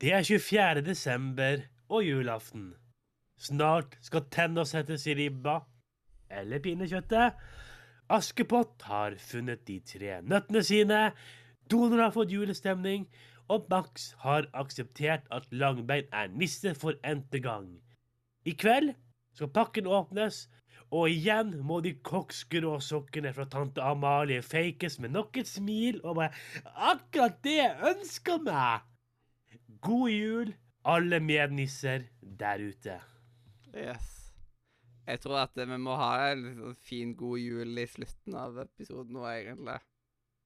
Det er 24. desember og julaften. Snart skal tenna settes i ribba. Eller pinnekjøttet. Askepott har funnet de tre nøttene sine. Donor har fått julestemning. Og Max har akseptert at Langbein er nisse for n-te gang. I kveld skal pakken åpnes, og igjen må de koksgrå sokkene fra tante Amalie fakes med nok et smil og bare Akkurat det jeg ønsker meg! God jul, alle mednisser der ute. Yes. Jeg tror at vi må ha en sånn fin god jul i slutten av episoden nå, egentlig.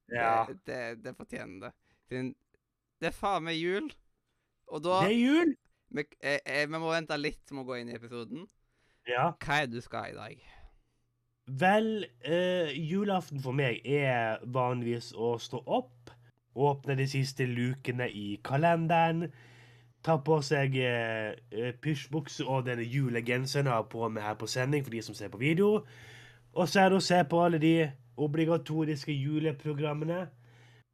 Det, det, det fortjener det. Det er faen meg jul, og da Det er jul! vi, eh, eh, vi må vente litt med å gå inn i episoden. Ja. Hva er det du skal i dag? Vel, eh, julaften for meg er vanligvis å stå opp, åpne de siste lukene i kalenderen, ta på seg eh, eh, pysjbukse og denne julegenseren jeg har på meg her på sending for de som ser på video. Og så er det å se på alle de obligatoriske juleprogrammene,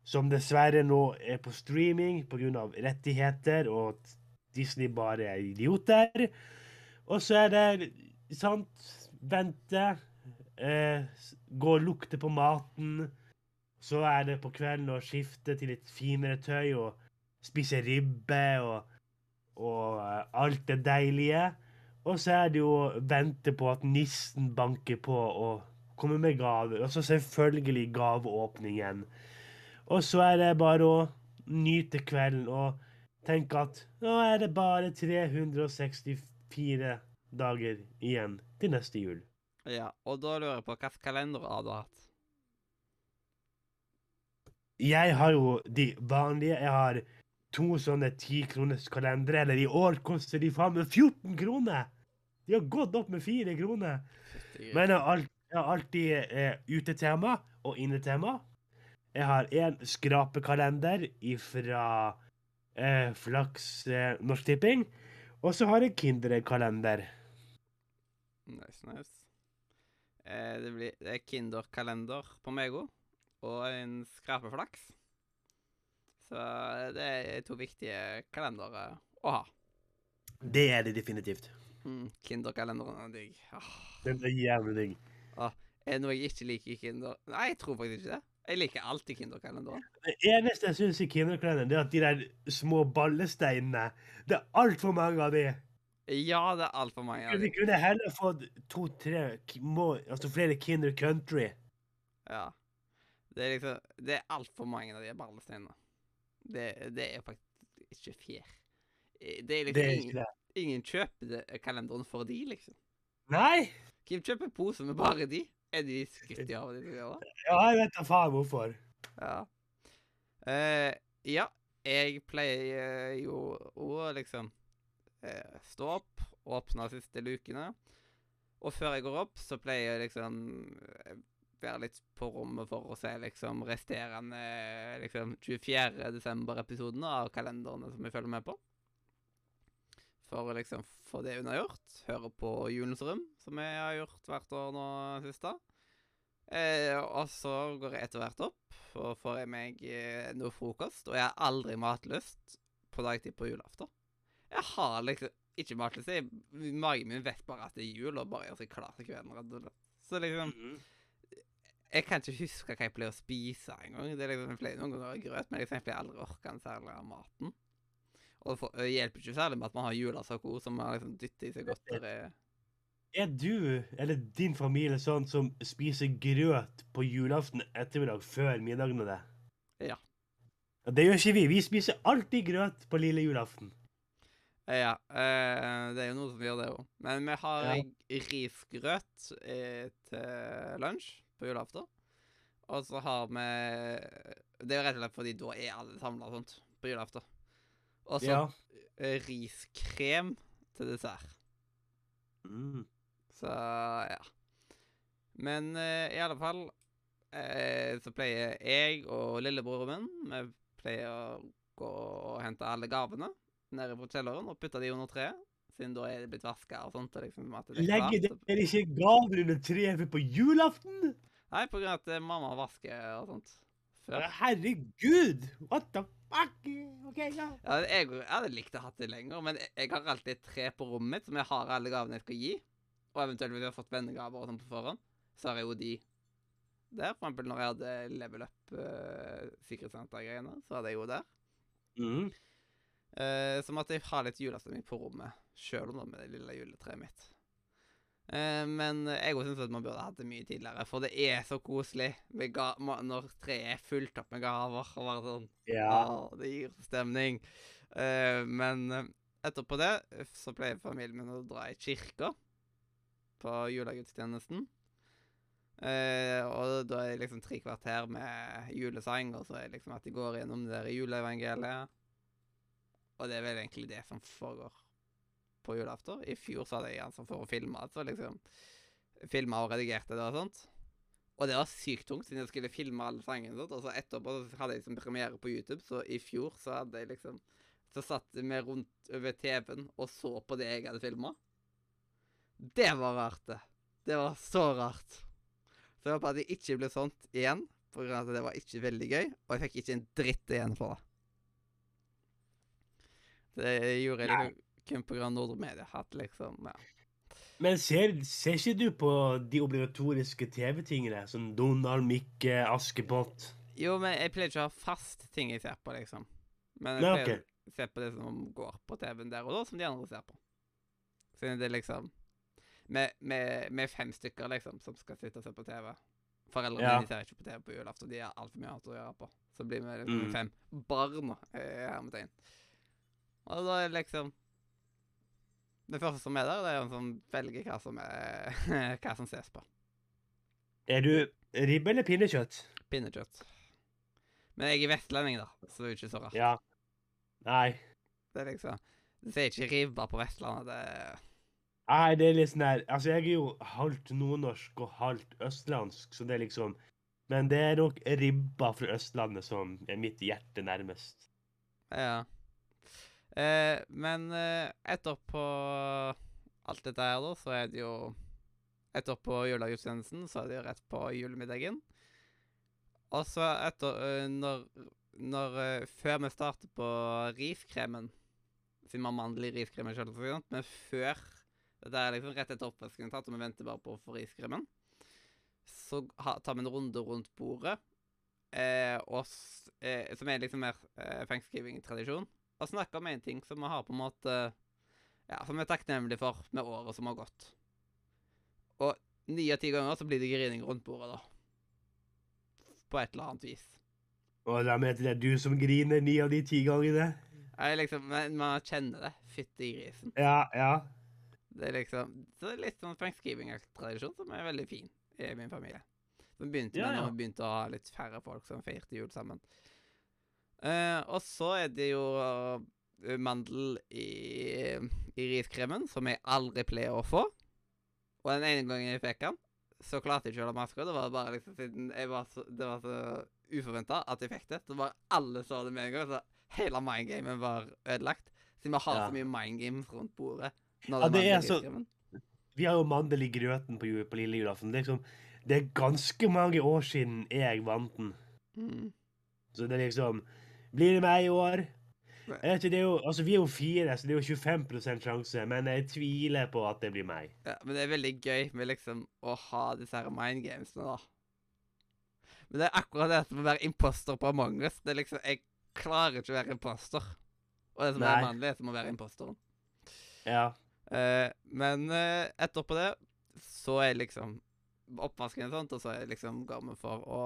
som dessverre nå er på streaming pga. rettigheter, og at Disney bare er idioter. Og så er det sant Vente. Eh, gå og lukte på maten. Så er det på kvelden å skifte til litt finere tøy og spise ribbe og, og eh, alt det deilige. Og så er det jo å vente på at nissen banker på og kommer med gaver. Og så selvfølgelig gaveåpningen. Og så er det bare å nyte kvelden og tenke at nå er det bare 364 dager igjen til neste jul. Ja, og da lurer jeg på hvilken kalender har du hatt? Jeg har jo de vanlige. Jeg har to sånne tikroners kalendere. Eller i år koster de faen meg 14 kroner! De har gått opp med fire kroner. Men jeg har, alt, jeg har alltid eh, utetema og innetema. Jeg har en skrapekalender fra eh, Flaks eh, Norsk Tipping. Og så har jeg Kinderkalender. Nice, nice. Eh, det, blir, det er Kinder-kalender på meg òg, og en skrapeflaks. Så det er to viktige kalendere å ha. Det er det definitivt. Mm, Kinder-kalenderen er digg. Ah, Den er jævlig digg. er det noe jeg ikke liker i Kinder? Nei, jeg tror faktisk ikke det. Jeg liker alltid Kinder-kalenderen. Det eneste jeg syns i Kinderkalenderen, er at de der små ballesteinene Det er altfor mange av de. Ja, det er altfor mange av Vi kunne heller fått to-tre altså flere Kinder Country. Ja. Det er liksom Det er altfor mange av de ballesteinene. Det, det er faktisk ikke fair. Det er Det liksom er ingen, det. ingen kjøper det, kalenderen for de, liksom. Nei! Hvem kjøper poser med bare de? Er de skutt i det? Ja, jeg vet da faen hvorfor. Ja. Uh, ja, jeg pleier jo å liksom uh, stå opp, åpne siste lukene. Og før jeg går opp, så pleier jeg liksom være litt på rommet for å se liksom resterende liksom 24. desember-episodene av kalenderne som jeg følger med på. For å liksom få det unnagjort. Høre på Julens rom, som jeg har gjort hvert år nå siste. Eh, og så går jeg etter hvert opp, og får jeg meg eh, noe frokost. Og jeg har aldri matlyst på dagtid på julaften. Jeg har liksom ikke matlyst. Magen min vet bare at det er jul, og bare gjør seg klar til kvelden. Så liksom Jeg kan ikke huske hva jeg pleier å spise engang. Liksom, jeg pleier noen ganger grøt, men liksom, jeg pleier aldri å orke en særlig av maten. Og det det hjelper ikke særlig med at man har julesako som man liksom dytter i seg godteri. Er du eller din familie sånn som spiser grøt på julaften ettermiddag før middagen og det? Ja. Det gjør ikke vi. Vi spiser alltid grøt på lille julaften. Ja, eh, det er jo noe som gjør det òg. Men vi har Ja. risgrøt eh, til lunsj på julaften. Og så har vi Det er jo rett og slett fordi da er alle samla og sånt på julaften. Og så Ja. eh, riskrem til dessert. Mm. Så ja. Men eh, i alle fall eh, så pleier jeg og lillebroren min Vi pleier å gå og hente alle gavene nede på kjelleren og putte de under treet. Siden da er det blitt vaska og sånt. og Liksom, at det er Legger dere ikke gaver under treet på julaften? Nei, på grunn av at eh, mamma vasker og sånt. før. Herregud! What the fuck? OK, ja. Ja, jeg, jeg hadde likt å ha det lenger, men jeg, jeg har alltid et tre på rommet mitt som jeg har alle gavene jeg skal gi. Og eventuelt hvis jeg har fått vennegaver og sånn på forhånd, så har jeg jo de der. For eksempel når jeg hadde level up uh, sikkerhetssenter-greiene, så hadde jeg jo der. Mm. Uh, så måtte jeg ha litt julestemning på rommet, sjøl om det med det lille juletreet mitt. Eh, men jeg òg syns at man burde hatt det mye tidligere, for det er så koselig når treet er fullt opp med gaver. og bare sånn, Ja. Å, Det gir stemning. Eh, men eh, etterpå det så pleier familien min å dra i kirka på julegudstjenesten. Uh, og da er det liksom tre kvarter med julesang, og så er det liksom at de går gjennom det der juleevangeliet. Og det er vel egentlig det som foregår på julaften. I fjor så hadde jeg ansvar for å filme, altså liksom filma og redigerte det og sånt. Og det var sykt tungt, siden jeg skulle filme alle sangene. sånt, Og så etterpå så hadde jeg liksom premiere på YouTube, så i fjor så hadde jeg liksom Så satt vi rundt over TV-en og så på det jeg hadde filma. Det var rart, det. Det var så rart. Så jeg håper at det ikke ble sånt igjen, på grunn av at det var ikke veldig gøy, og jeg fikk ikke en dritt igjen for det. Det gjorde jeg kun Media. At liksom, ja. Men ser, ser ikke du på de obligatoriske TV-tingene? Som Donald, Mikke, Askepott? Jo, men jeg pleier ikke å ha fast ting jeg ser på, liksom. Men jeg Nei, pleier ok. å se på det som går på TV-en der og da, som de andre ser på. Siden det er liksom Med, med, med fem stykker, liksom, som skal sitte og se på TV. Foreldrene Ja. mine ser ikke på TV på julaften, de har altfor mye annet å gjøre på. Så blir vi liksom Mm. fem barn, eh, hermetegn. Og da er det liksom Det første som er der, det er en som velger hva som er hva som ses på. Er du ribbe eller pinnekjøtt? Pinnekjøtt. Men jeg er vestlending, da, så det er jo ikke så rart. Ja. Nei. Det er liksom Du sier ikke ribba på Vestlandet. Det Nei, det er litt sånn der Altså, jeg er jo halvt nordnorsk og halvt østlandsk, så det er liksom Men det er nok ribba fra Østlandet som er mitt hjerte nærmest. Ja. Eh, men eh, etterpå alt dette her, da, så er det jo Etterpå julegudstjenesten, så er det jo rett på julemiddagen. Og så etter eh, Når, når eh, Før vi starter på riskremen Siden vi har mandel i riskremen sjøl, men før Dette er liksom rett etter oppvasken og vi venter bare på å få riskremen. Så tar vi en runde rundt bordet, eh, og eh, som er liksom mer eh, thanksgiving-tradisjon. Og snakke om en ting som vi har på en måte Ja, som vi er takknemlige for med året som har gått. Og ni av ti ganger så blir det grining rundt bordet, da. På et eller annet vis. Og da mener det er du som griner ni av de ti gangene? Jeg liksom, men Man kjenner det. Fytti grisen. Ja, ja. Det er liksom så det er litt sånn thanksgiving-tradisjon som er veldig fin i min familie. Som begynte Ja, med ja. når vi begynte å ha litt færre folk som feirte jul sammen. Eh, og så er det jo eh, mandel i, i riskremen, som jeg aldri pleier å få. Og den ene gangen jeg fikk den, så klarte jeg ikke å holde maska. Det var bare liksom siden jeg var så, det var så uforventa at jeg fikk det. Så bare alle så det med en gang. Så hele mindgamen var ødelagt. Siden vi har Ja. så mye mindgames rundt bordet. Når Ja, det er, er så- Vi har jo mandel i grøten på, på lille julaften. Liksom, det er ganske mange år siden jeg vant den. Mm. Så det er liksom Blir det meg i år? Jeg vet er jo, altså Vi er jo fire, så det er jo 25% sjanse, men jeg tviler på at det blir meg. Ja, men det er veldig gøy med liksom å ha disse her mindgamesene, da. Men det er akkurat det som å være imposter på Among us. Det er liksom, Jeg klarer ikke å være imposter. Og det som Nei. er vanlig, er som å være imposteren. Ja. Uh, men uh, etterpå det så er liksom oppvasken og sånt, og så er liksom gaven for å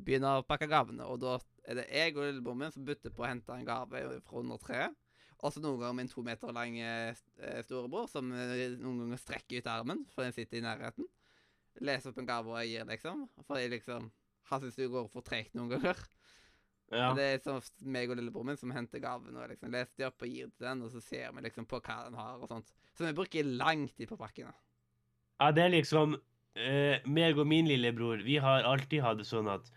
begynne å pakke gavene. Og da er det jeg og lillebroren som butter på å hente en gave fra under treet. Og så noen ganger min to meter lange eh, storebror, som eh, noen ganger strekker ut armen, for den sitter i nærheten. Leser opp en gave og jeg gir, liksom. For jeg liksom Han syns det går for tregt noen ganger. ja. Det er sånn meg og lillebroren min som henter gaven og liksom leser de opp og gir til den, og så ser vi liksom på hva den har og sånt. Så vi bruker lang tid på pakkene. Ja, det er liksom eh, meg og min lillebror, vi har alltid hatt det sånn at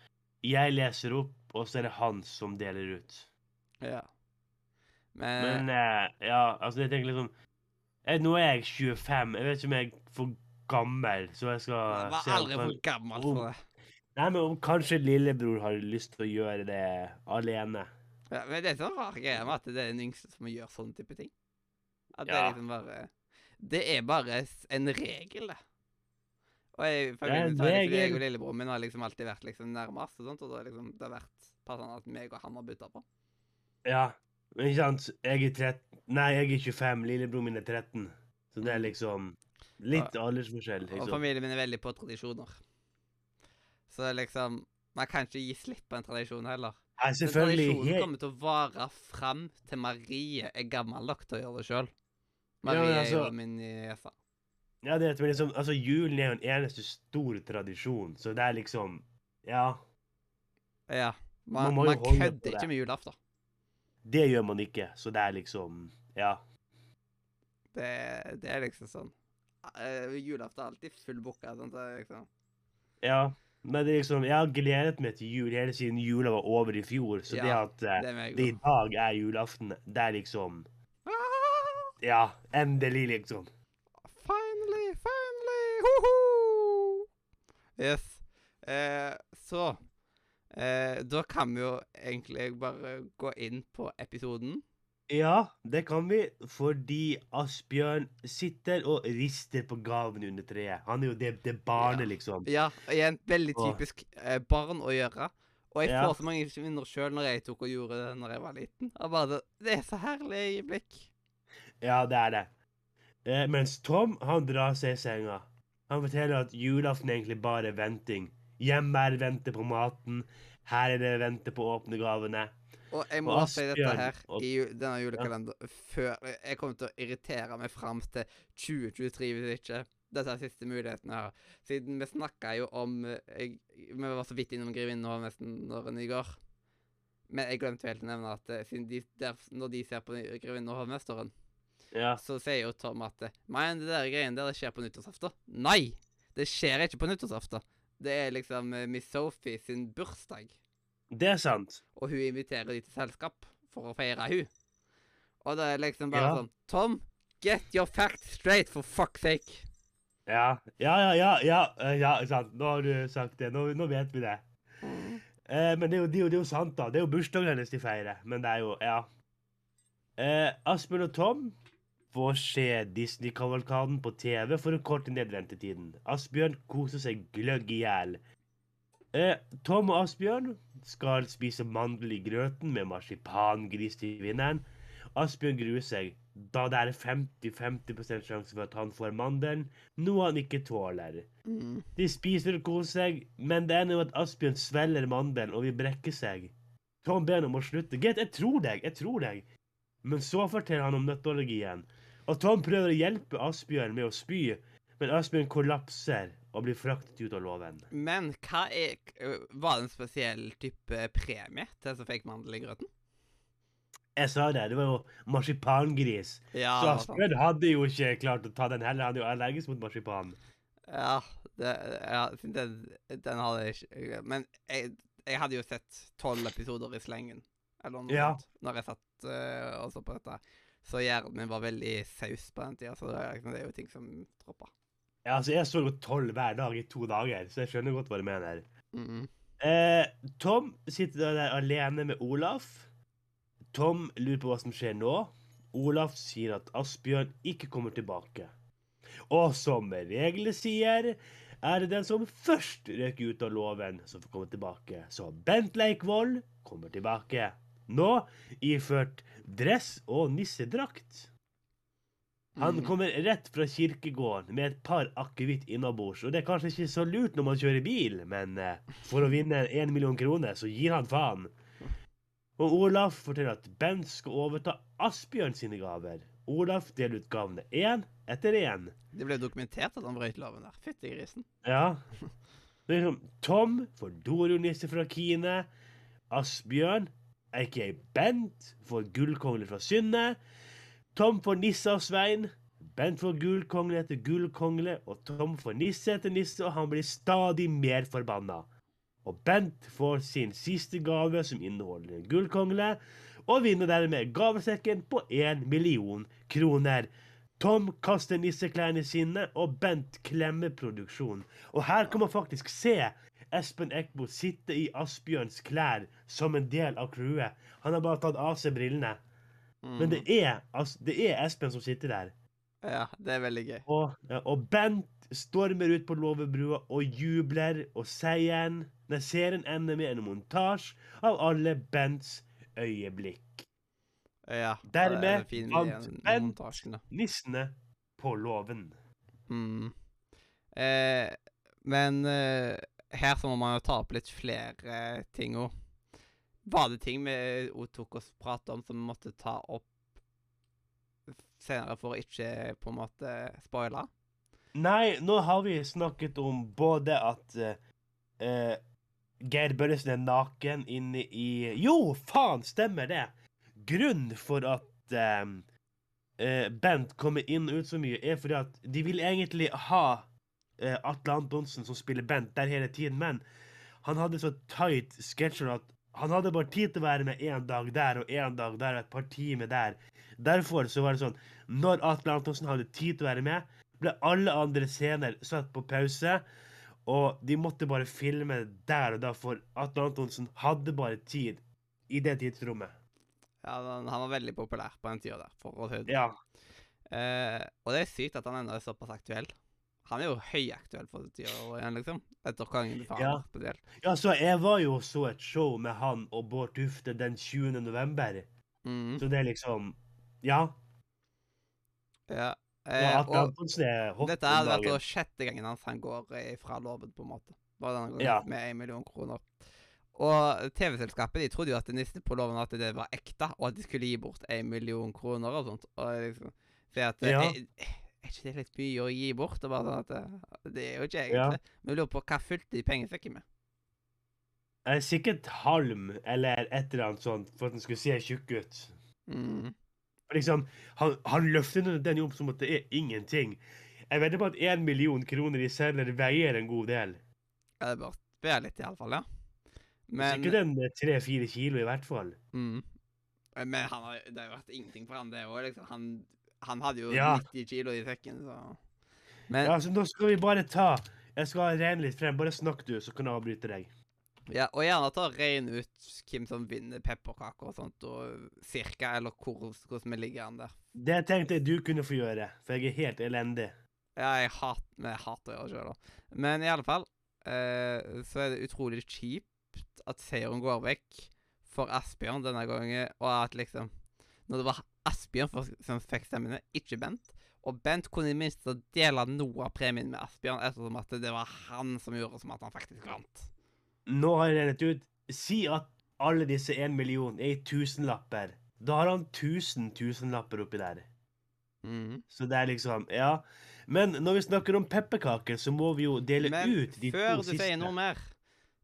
jeg leser opp, og så er det han som deler ut. Ja. Men, Men eh, ja, altså jeg tenker liksom jeg, Nå er jeg 25. Jeg vet ikke om jeg er for gammel, så jeg skal jeg var se aldri for gammel for det. Nei, men om kanskje lillebror har lyst til å gjøre det alene. Ja, men det er sånn rar greie med at det er den yngste som gjør sånne type ting. At det er liksom bare Det er bare en regel, det. Og jeg, for Det min en del så er det fordi jeg og lillebroren min har liksom alltid vært liksom nærmest, og sånt, og det har liksom, det har vært passende at meg og han har bytta på. Ja, men ikke sant? Jeg er 13 Nei, jeg er 25, lillebroren min er 13. Så det er liksom litt aldersforskjell. Og Liksom. familien min er veldig på tradisjoner. Så liksom Man kan ikke gi slipp på en tradisjon heller. Nei, ja, selvfølgelig. tradisjonen kommer til å vare fram til Marie er gammel nok til å gjøre det sjøl. Ja, Marie er jo altså- min niese. Ja, det men liksom, altså Julen er jo en eneste stor tradisjon, så det er liksom Ja, Ja. Man Man, man kødder ikke med julaften. det gjør man ikke. Så det er liksom Ja. Det, det er liksom sånn uh, Julaften er alltid full booka. Sånn, liksom. Ja. Men det er liksom, jeg har gledet meg til jul hele siden jula var over i fjor. Så det Ja, at eh, Det er meg det i dag er julaften, det er liksom Ja, endelig, liksom. Hoho! Yes. Eh, så eh, Da kan vi jo egentlig bare gå inn på episoden. Ja, det kan vi, fordi Asbjørn sitter og rister på gaven under treet. Han er jo det, det barnet, Ja. liksom. Ja, igjen veldig typisk eh, barn å gjøre. Og jeg Ja. får så mange minner sjøl når jeg tok og gjorde det når jeg var liten. Og bare, det, det er så herlig øyeblikk. Ja, det er det. Eh, mens Tom, han drar seg i senga. Han forteller at julaften egentlig bare er venting. Hjemme er det vente på maten. Her er det vente på å åpne gavene. Og jeg må Og si dette her i denne julekalenderen før Jeg kommer til å irritere meg fram til 2023 hvis ikke. Dette er siste muligheten jeg har. Siden vi snakka jo om eh, jeg, Vi var så vidt innom Grevinnen og hovmesteren i går. Men jeg glemte helt å nevne at eh, de, der, når de ser på Grevinnen og hovmesteren, Ja. så sier jo Tom at Men det der greiene der det skjer på nyttårsaften. Nei! Det skjer ikke på nyttårsaften. Det er liksom uh, Miss Sophie sin bursdag. Det er sant. Og hun inviterer de til selskap for å feire hun. Og det er liksom bare Ja. sånn Tom, get your facts straight, for fuck's sake. Ja, ja, ja, ja, ja, eh, ja sant. Nå har du sagt det. Nå, nå vet vi det. Eh, men det er, jo, det, er jo, det er jo sant, da. Det er jo bursdagen hennes de feirer. Men det er jo Ja. Eh, Aspen og Tom får se Disney-kavalkaden på TV for å korte ned ventetiden. Asbjørn koser seg gløgg i hjel. Eh, Tom og Asbjørn skal spise mandel i grøten med marsipangris til vinneren. Asbjørn gruer seg, da det er 50-50 sjanse for at han får mandelen, noe han ikke tåler. Mm. De spiser og koser seg, men det ender med at Asbjørn svelger mandelen og vil brekke seg. Tom ber ham om å slutte. Greit, jeg tror deg, jeg tror deg. Men så forteller han om nøtteallergien. Og Tom prøver å hjelpe Asbjørn med å spy, men Asbjørn kollapser og blir fraktet ut av låven. Men hva er Var det en spesiell type premie til som fikk mandel i grøten? Jeg sa det, det var jo marsipangris. Ja, så. Asbjørn hadde jo ikke klart å ta den heller, han er jo allergisk mot marsipan. Ja, det, ja den, den hadde jeg ikke Men jeg, jeg hadde jo sett tolv episoder i slengen. Eller noe Ja. sånt. Når jeg satt uh, og så på dette. Så hjernen min var veldig saus på den tida, så det er, liksom- det er jo ting som droppa. Ja, altså, jeg så jo tolv hver dag i to dager, så jeg skjønner godt hva du mener. Mm -hmm. Eh, Tom sitter der alene med Olaf. Tom lurer på hva som skjer nå. Olaf sier at Asbjørn ikke kommer tilbake. Og som reglene sier, er det den som først røker ut av låven, som får komme tilbake. Så Bent Leikvoll kommer tilbake. Nå iført dress og nissedrakt. Han Mhm. kommer rett fra kirkegården med et par akevitt innabords. Og det er kanskje ikke så lurt når man kjører bil, men eh, for å vinne én million kroner, så gir han faen. Og Olaf forteller at Bent skal overta Asbjørn sine gaver. Olaf deler ut gavene én etter én. Det ble dokumentert at han brøt loven der. Fytti grisen. Ja. Det er liksom Tom får dorullnisse fra Kine. Asbjørn, aka Bent, får gullkongle fra Synne. Tom får nisse av Svein. Bent får gullkongle etter gullkongle, og Tom får nisse etter nisse, og han blir stadig mer forbanna. Og Bent får sin siste gave, som inneholder en gullkongle, og vinner dermed gavesekken på én million kroner. Tom kaster nisseklærne sine, og Bent klemmer produksjonen. Og her kan man faktisk se Espen Eckbo sitter i Asbjørns klær som en del av crewet. Han har bare tatt av seg brillene. Men det er, det er Espen som sitter der. Ja, det er veldig gøy. Og, og Bent stormer ut på låvebrua og jubler, og seieren Nei, serien ender med en montasje av alle Bents øyeblikk. Ja, Dermed er vant Bent. Nissene på låven. Mm. Eh, men eh, her så må man jo ta opp litt flere ting òg. Var det ting vi òg tok oss prat om som vi måtte ta opp senere for å ikke på en måte spoile? Nei, nå har vi snakket om både at uh, eh, Geir Børresen er naken inne i Jo, faen, stemmer det! Grunnen for at uh, eh, Bent kommer inn og ut så mye, er fordi at de vil egentlig ha eh, Atle Antonsen som spiller Bent der hele tiden, men han hadde så tight schedule at han hadde bare tid til å være med én dag der og én dag der og et par timer der. Derfor så var det sånn Når Atle Antonsen hadde tid til å være med, ble alle andre scener satt på pause. Og de måtte bare filme der og da, for Atle Antonsen hadde bare tid i det tidsrommet. Ja, han, han var veldig populær på den tida der, for å si det. Ja. Eh, og det er sykt at han ennå er såpass aktuell. Han er jo høyaktuell for tida igjen, liksom. Etter Kongen befaler Ja. spesielt. ja, så jeg var jo og så et show med han og Bård Tufte den 20. november. Mm. Så det er liksom Ja. Ja. ja Eh, Atle og dette hadde vært da sjette gangen hans han går eh, fra loven, på en måte. Bare denne gangen Ja. med én million kroner. Og TV-selskapet de trodde jo at nissen på loven at det var ekte, og at de skulle gi bort én million kroner og sånt. Og liksom, for at, eh, Ja. er, er ikke det litt mye å gi bort? Og bare sånn at eh, Det er jo ikke Ja. egentlig. Men jeg lurer på hva fulgte de pengesekken med? Eh, Sikkert halm eller et eller annet sånt for at den skulle se tjukk ut. Mm. Liksom, han, han løfter den- den opp som at det er ingenting. Jeg vedder på at én million kroner i sedler veier en god del. Ja, det bør være litt, iallfall, ja. Men, Sikkert en eh, tre-fire kilo i hvert fall. mm. Men han har, det har jo vært ingenting for han, det òg. Liksom. Han, han hadde jo Ja. 90 kilo i sekken, så Men Ja, så nå skal vi bare ta Jeg skal regne litt frem. Bare snakk, du, så kan jeg avbryte deg. Ja, og gjerne ta regne ut hvem som vinner pepperkaker og sånt, og cirka, eller hvor, hvordan vi ligger an der. Det tenkte jeg du kunne få gjøre, for jeg er helt elendig. Ja, jeg, hat, jeg hater å gjøre det sjøl, da. Men i alle fall, eh, så er det utrolig kjipt at seieren går vekk for Asbjørn denne gangen, og at liksom Når det var Asbjørn for, som fikk stemmene, ikke Bent. Og Bent kunne i minste dele noe av premien med Asbjørn, ettersom at det var han som gjorde som at han faktisk vant. Nå har jeg regnet ut Si at alle disse én million er i tusenlapper. Da har han tusen tusenlapper oppi der. Mhm. Så det er liksom Ja. Men når vi snakker om pepperkaker, så må vi jo dele Men ut de to siste. Men før du sier noe mer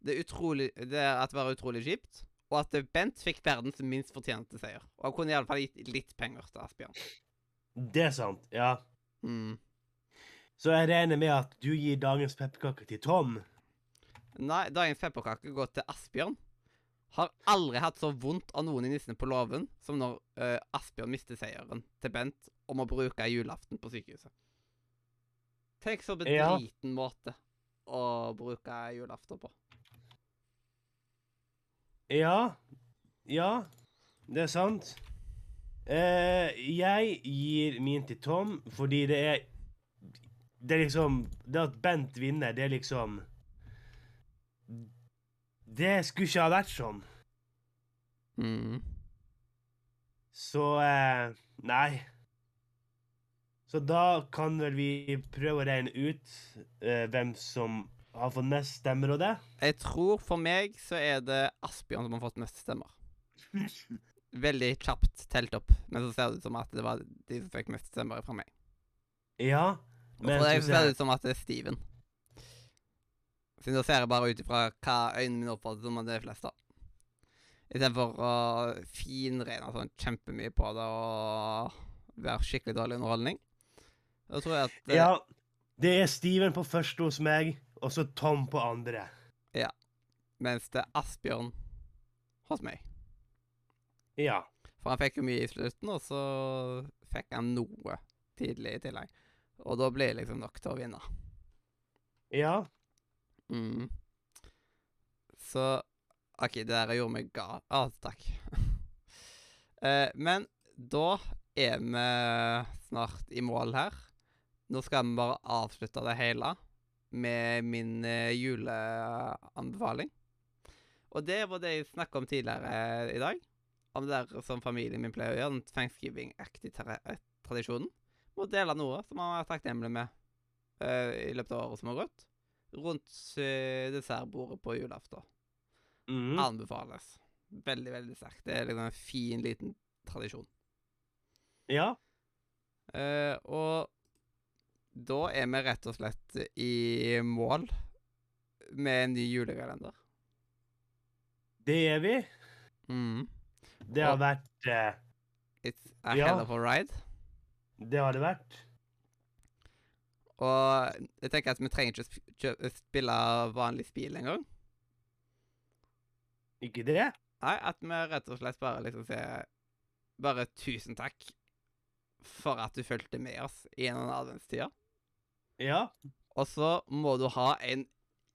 Det utrolig Det at det var utrolig kjipt, og at Bent fikk verdens minst fortjente seier. Og han kunne iallfall gitt litt penger til Asbjørn. Det er sant, ja. Mm. Så jeg regner med at du gir dagens pepperkake til Tom. Nei, dagens pepperkake går til Asbjørn. Har aldri hatt så vondt av noen i Nissene på låven som når uh, Asbjørn mister seieren til Bent om å bruke julaften på sykehuset. Tenk så Ja. bedriten måte å bruke julaften på. Ja. Ja, det er sant. Eh, jeg gir min til Tom fordi det er Det er liksom Det at Bent vinner, det er liksom Det skulle ikke ha vært sånn. Mm. Så eh, Nei. Så da kan vel vi prøve å regne ut eh, hvem som har fått mest stemmer og det. Jeg tror for meg så er det Asbjørn som har fått mest stemmer. Veldig kjapt telt opp, men så ser det ut som at det var de som fikk mest stemmer fra meg. Ja. men Og for deg så ser det ut som at det er Steven. Siden da ser jeg bare ut ifra hva øynene mine oppfatter som det er flest, da. Istedenfor å finrene sånn kjempemye på det og være skikkelig dårlig underholdning. Da tror jeg at eh, Ja. Det er Steven på første hos meg, og så Tom på andre. Ja. Mens det er Asbjørn hos meg. Ja. For han fikk jo mye i slutten, og så fikk han noe tidlig i tillegg. Og da blir det liksom nok til å vinne. Ja. Mm. Så OK, det der gjorde meg gal. Å, takk. Eh, men da er vi snart i mål her. Nå skal vi bare avslutte det hele med min eh, juleanbefaling. Og det var det jeg snakka om tidligere eh, i dag. Om det der som familien min pleier å gjøre, den thanksgiving-aktige eh, tradisjonen. Må dele noe som man er takknemlig med uh, i løpet av året som har gått. Rundt uh, dessertbordet på julaften. Mm. Anbefales. Veldig, veldig sterkt. Det er liksom en fin, liten tradisjon. Ja. Uh, og da er vi rett og slett i mål med en ny julekalender. Det er vi. Mm. Det har vært uh, It's a Ja. hell of a ride. Det har det vært. Og jeg tenker at vi trenger ikke å spille vanlig spill engang. Ikke det? Nei, at vi rett og slett bare liksom sier Bare tusen takk for at du fulgte med oss gjennom adventstida. Ja. Og så må du ha en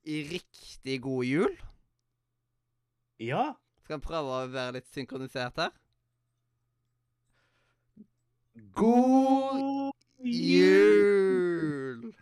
riktig god jul. Ja. Skal vi prøve å være litt synkronisert her? God Jul!